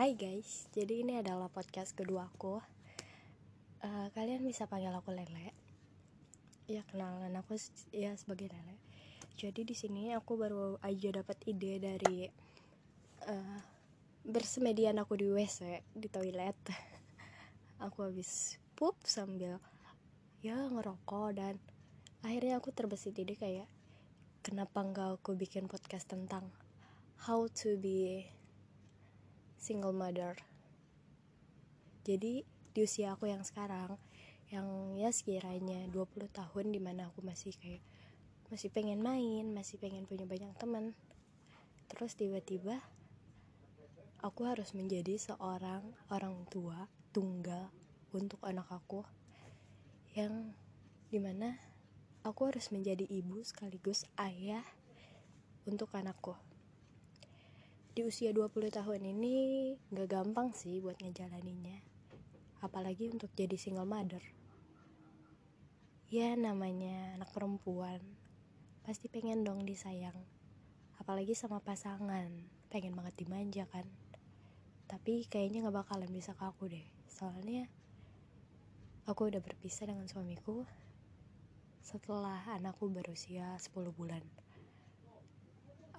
Hai guys, jadi ini adalah podcast kedua aku. Uh, kalian bisa panggil aku Lele. Ya kenalan aku ya sebagai Lele. Jadi di sini aku baru aja dapat ide dari uh, bersemedian aku di WC di toilet. aku habis pup sambil ya ngerokok dan akhirnya aku terbesit ide kayak kenapa enggak aku bikin podcast tentang how to be single mother. Jadi di usia aku yang sekarang yang ya sekiranya 20 tahun di mana aku masih kayak masih pengen main masih pengen punya banyak teman terus tiba-tiba aku harus menjadi seorang orang tua tunggal untuk anak aku yang di mana aku harus menjadi ibu sekaligus ayah untuk anakku di usia 20 tahun ini gak gampang sih buat ngejalaninnya. Apalagi untuk jadi single mother. Ya namanya anak perempuan. Pasti pengen dong disayang. Apalagi sama pasangan. Pengen banget dimanja kan. Tapi kayaknya gak bakalan bisa ke aku deh. Soalnya aku udah berpisah dengan suamiku setelah anakku berusia 10 bulan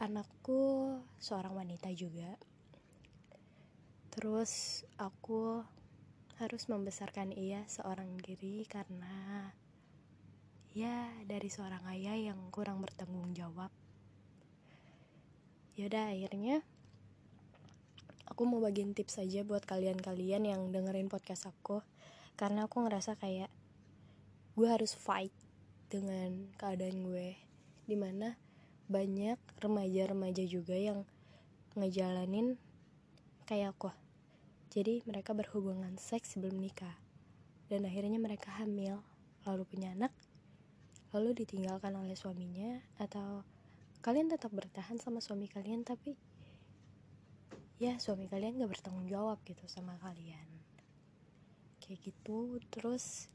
anakku seorang wanita juga. Terus aku harus membesarkan ia seorang diri karena ya dari seorang ayah yang kurang bertanggung jawab. Yaudah akhirnya aku mau bagiin tips aja buat kalian-kalian yang dengerin podcast aku. Karena aku ngerasa kayak gue harus fight dengan keadaan gue. Di mana banyak remaja-remaja juga yang ngejalanin kayak aku. Jadi mereka berhubungan seks sebelum nikah. Dan akhirnya mereka hamil. Lalu punya anak. Lalu ditinggalkan oleh suaminya atau kalian tetap bertahan sama suami kalian tapi ya suami kalian gak bertanggung jawab gitu sama kalian. Kayak gitu. Terus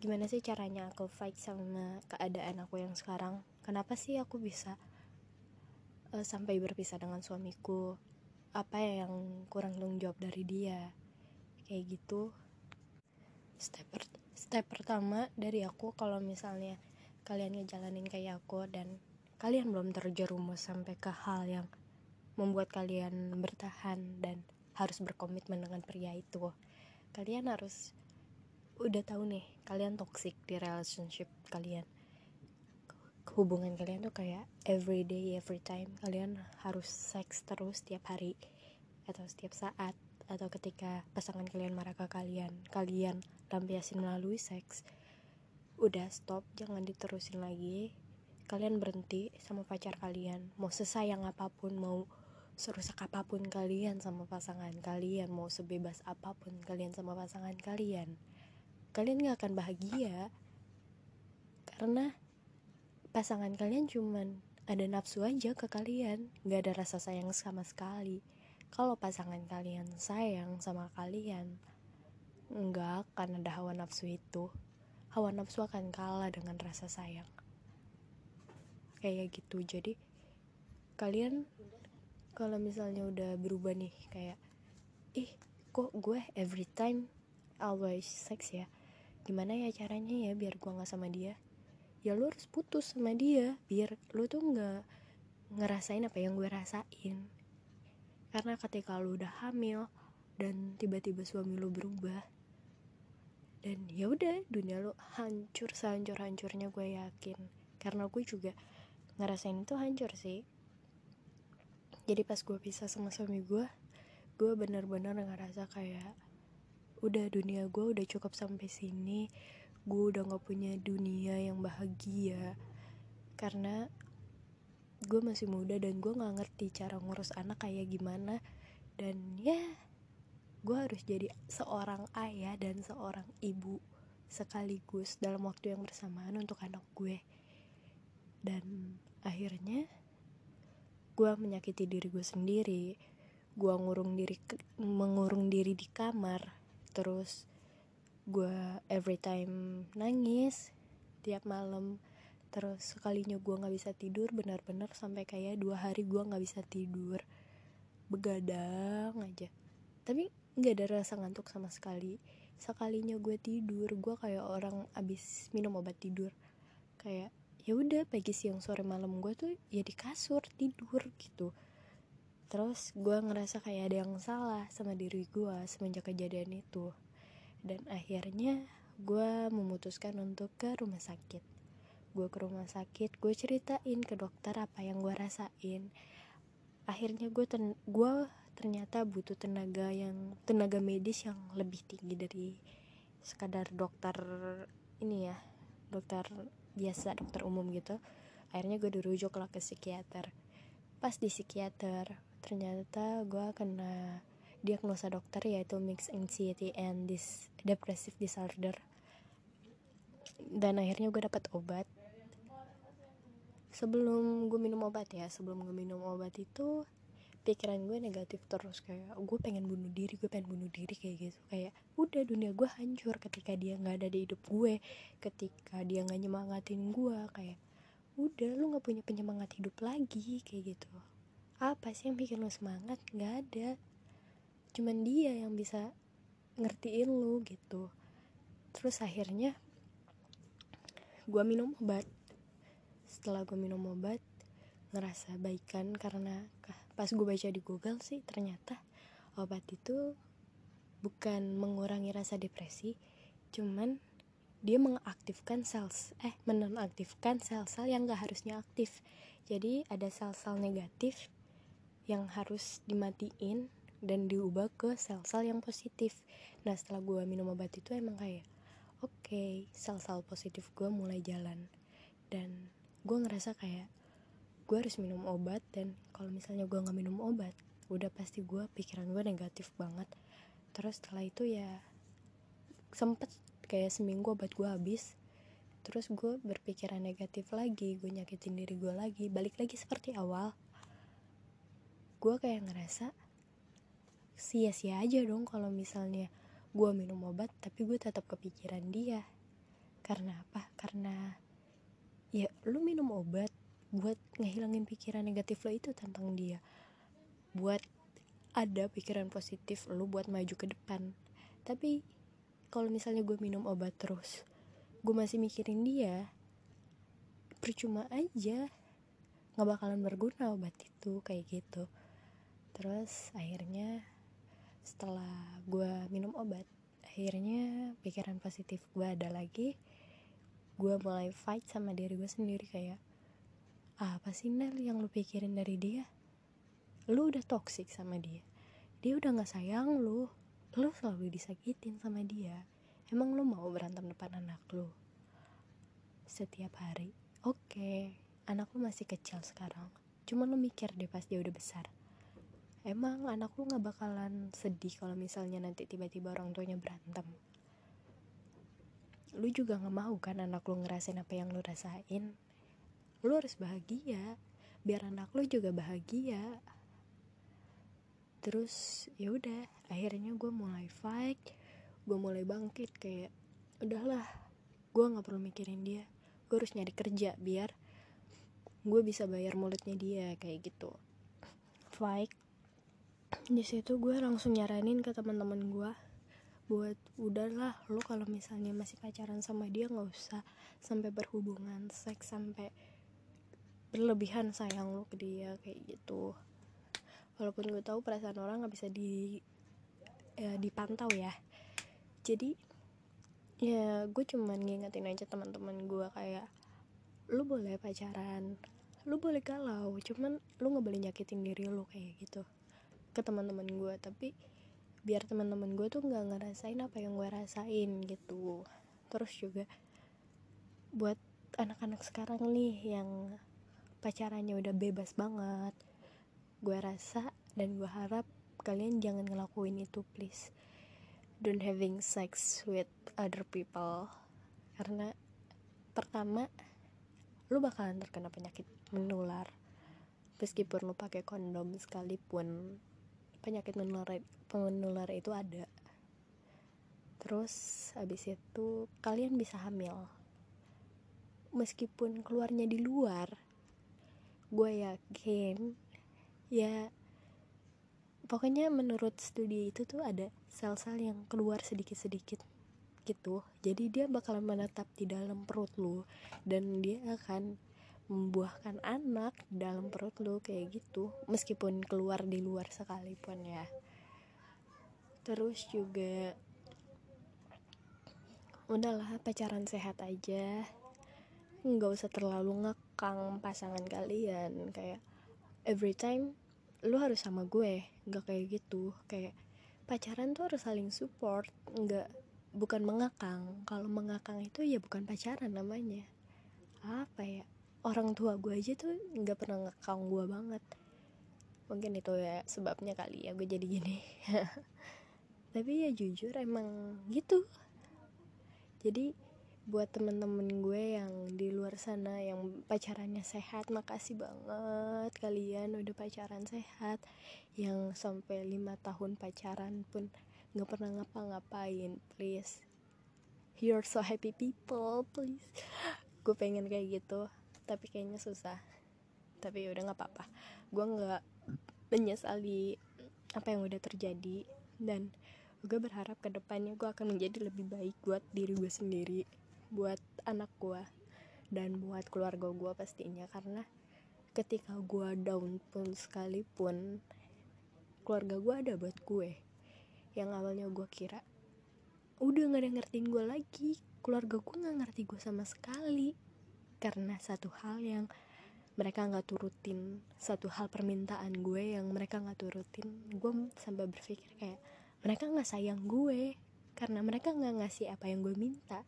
gimana sih caranya aku fight sama keadaan aku yang sekarang kenapa sih aku bisa uh, sampai berpisah dengan suamiku? Apa yang kurang tanggung jawab dari dia? Kayak gitu. Step per step pertama dari aku kalau misalnya kalian ngejalanin kayak aku dan kalian belum terjerumus sampai ke hal yang membuat kalian bertahan dan harus berkomitmen dengan pria itu kalian harus udah tahu nih kalian toxic di relationship kalian hubungan kalian tuh kayak every day every time kalian harus seks terus setiap hari atau setiap saat atau ketika pasangan kalian marah ke kalian kalian lampiasin melalui seks udah stop jangan diterusin lagi. Kalian berhenti sama pacar kalian mau sesayang apa pun mau serusak apa pun kalian sama pasangan kalian mau sebebas apa pun kalian sama pasangan kalian kalian gak akan bahagia. Karena pasangan kalian cuman ada nafsu aja ke kalian. Gak ada rasa sayang sama sekali. Kalau pasangan kalian sayang sama kalian nggak akan ada hawa nafsu itu. Hawa nafsu akan kalah dengan rasa sayang. Kayak gitu. Jadi kalian kalau misalnya udah berubah nih kayak ih kok gue every time always sex ya? Gimana ya caranya ya biar gue nggak sama dia ya lu harus putus sama dia biar lu tuh nggak ngerasain apa yang gue rasain. Karena ketika lu udah hamil dan tiba-tiba suami lu berubah dan ya udah dunia lu hancur sehancur hancurnya gue yakin. Karena gue juga ngerasain itu hancur sih. Jadi pas gue pisah sama suami gue gue bener-bener ngerasa kayak udah dunia gue udah cukup sampai sini gue udah gak punya dunia yang bahagia. Karena gue masih muda dan gue gak ngerti cara ngurus anak kayak gimana. Dan ya gue harus jadi seorang ayah dan seorang ibu sekaligus dalam waktu yang bersamaan untuk anak gue. Dan akhirnya gue menyakiti diri gue sendiri. Gue ngurung diri mengurung diri di kamar. Terus gue every time nangis tiap malam. Terus sekalinya gue nggak bisa tidur benar-benar sampai kayak dua hari gue nggak bisa tidur. Begadang aja. Tapi nggak ada rasa ngantuk sama sekali. Sekalinya gue tidur gue kayak orang abis minum obat tidur. Kayak ya udah pagi siang sore malam gue tuh ya di kasur tidur gitu. Terus gue ngerasa kayak ada yang salah sama diri gue semenjak kejadian itu dan akhirnya gue memutuskan untuk ke rumah sakit. Gue ke rumah sakit gue ceritain ke dokter apa yang gue rasain. Akhirnya gue ten gue ternyata butuh tenaga yang tenaga medis yang lebih tinggi dari sekadar dokter ini ya dokter biasa dokter umum gitu. Akhirnya gue dirujuk lah ke psikiater. Pas di psikiater ternyata gue kena diagnosa dokter yaitu mixed anxiety and this depressive disorder. Dan akhirnya gue dapat obat. Sebelum gue minum obat ya sebelum gue minum obat itu pikiran gue negatif terus. Kayak gue pengen bunuh diri gue pengen bunuh diri kayak gitu. Kayak udah dunia gue hancur ketika dia nggak ada di hidup gue ketika dia nggak nyemangatin gue kayak udah lu nggak punya penyemangat hidup lagi kayak gitu. Apa sih yang bikin lu semangat? Nggak ada cuman dia yang bisa ngertiin lu gitu. Terus akhirnya gue minum obat. Setelah gue minum obat ngerasa baikan karena pas gue baca di Google sih ternyata obat itu bukan mengurangi rasa depresi cuman dia mengaktifkan sel eh menonaktifkan sel-sel yang gak harusnya aktif. Jadi ada sel-sel negatif yang harus dimatiin dan diubah ke sel-sel yang positif. Nah setelah gue minum obat itu emang kayak oke okay, sel-sel positif gue mulai jalan. Dan gue ngerasa kayak gue harus minum obat dan kalau misalnya gue nggak minum obat udah pasti gue pikiran gue negatif banget. Terus setelah itu ya sempet kayak seminggu obat gue habis. Terus gue berpikiran negatif lagi gue nyakitin diri gue lagi balik lagi seperti awal. Gue kayak ngerasa sia-sia aja dong kalau misalnya gue minum obat tapi gue tetap kepikiran dia. Karena apa? Karena ya lu minum obat buat ngehilangin pikiran negatif lo itu tentang dia. Buat ada pikiran positif lo buat maju ke depan. Tapi kalau misalnya gue minum obat terus gue masih mikirin dia percuma aja. Nggak bakalan berguna obat itu kayak gitu. Terus akhirnya setelah gue minum obat akhirnya pikiran positif gue ada lagi. Gue mulai fight sama diri gue sendiri kayak apa sih Nel yang lu pikirin dari dia? Lu udah toxic sama dia. Dia udah gak sayang lu. Lu selalu disakitin sama dia. Emang lu mau berantem depan anak lu? Setiap hari. Oke okay, anak lu masih kecil sekarang. Cuma lu mikir deh pas dia udah besar emang anak lu gak bakalan sedih kalau misalnya nanti tiba-tiba orang tuanya berantem. Lu juga gak mau kan anak lu ngerasain apa yang lu rasain? Lu harus bahagia. Biar anak lu juga bahagia. Terus ya udah akhirnya gue mulai fight gue mulai bangkit kayak udahlah gue nggak perlu mikirin dia. Gue harus nyari kerja biar gue bisa bayar mulutnya dia kayak gitu. Fight di situ gue langsung nyaranin ke teman-teman gue buat udahlah lo kalau misalnya masih pacaran sama dia nggak usah sampai berhubungan seks sampai berlebihan sayang lo ke dia kayak gitu. Walaupun gue tahu perasaan orang nggak bisa di ya, dipantau ya. Jadi ya gue cuman ngingetin aja teman-teman gue kayak lu boleh pacaran lu boleh galau cuman lu nggak boleh nyakitin diri lu kayak gitu ke teman-teman gue tapi biar teman-teman gue tuh nggak ngerasain apa yang gue rasain gitu. Terus juga buat anak-anak sekarang nih yang pacarannya udah bebas banget gue rasa dan gue harap kalian jangan ngelakuin itu please. Don't having sex with other people. Karena pertama lu bakalan terkena penyakit menular meskipun lu pakai kondom sekalipun penyakit menular menular itu ada. Terus habis itu kalian bisa hamil. Meskipun keluarnya di luar gue yakin ya pokoknya menurut studi itu tuh ada sel-sel yang keluar sedikit-sedikit gitu. Jadi dia bakalan menetap di dalam perut lu dan dia akan membuahkan anak dalam perut lu kayak gitu meskipun keluar di luar sekalipun ya. Terus juga udahlah pacaran sehat aja. Nggak usah terlalu ngekang pasangan kalian. Kayak every time lu harus sama gue. Nggak kayak gitu. Kayak pacaran tuh harus saling support. Nggak bukan mengakang kalau mengakang itu ya bukan pacaran namanya. Apa ya orang tua gue aja tuh nggak pernah ngekang gue banget. Mungkin itu ya sebabnya kali ya gue jadi gini. Tapi ya jujur emang gitu. Jadi buat temen-temen gue yang di luar sana yang pacarannya sehat makasih banget kalian udah pacaran sehat. Yang sampai lima tahun pacaran pun nggak pernah ngapa-ngapain please. You're so happy people please. Gue pengen kayak gitu tapi kayaknya susah. Tapi ya udah nggak apa-apa. Gue nggak menyesali apa yang udah terjadi. Dan gue berharap ke depannya gue akan menjadi lebih baik buat diri gue sendiri buat anak gue dan buat keluarga gue pastinya. Karena ketika gue down pun sekalipun keluarga gue ada buat gue. Yang awalnya gue kira udah gak ada ngertiin gue lagi. Keluarga gue gak ngerti gue sama sekali karena satu hal yang mereka nggak turutin satu hal permintaan gue yang mereka nggak turutin. Gue sampai berpikir kayak mereka nggak sayang gue karena mereka nggak ngasih apa yang gue minta.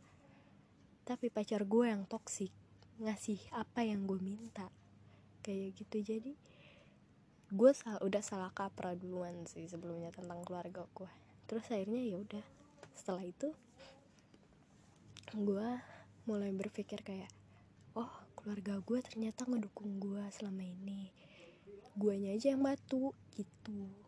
Tapi pacar gue yang toksik ngasih apa yang gue minta. Kayak gitu. Jadi gue sal udah salah kaprah duluan sih sebelumnya tentang keluarga gue. Terus akhirnya ya udah setelah itu gue mulai berpikir kayak oh keluarga gue ternyata ngedukung gue selama ini. Guanya aja yang batu gitu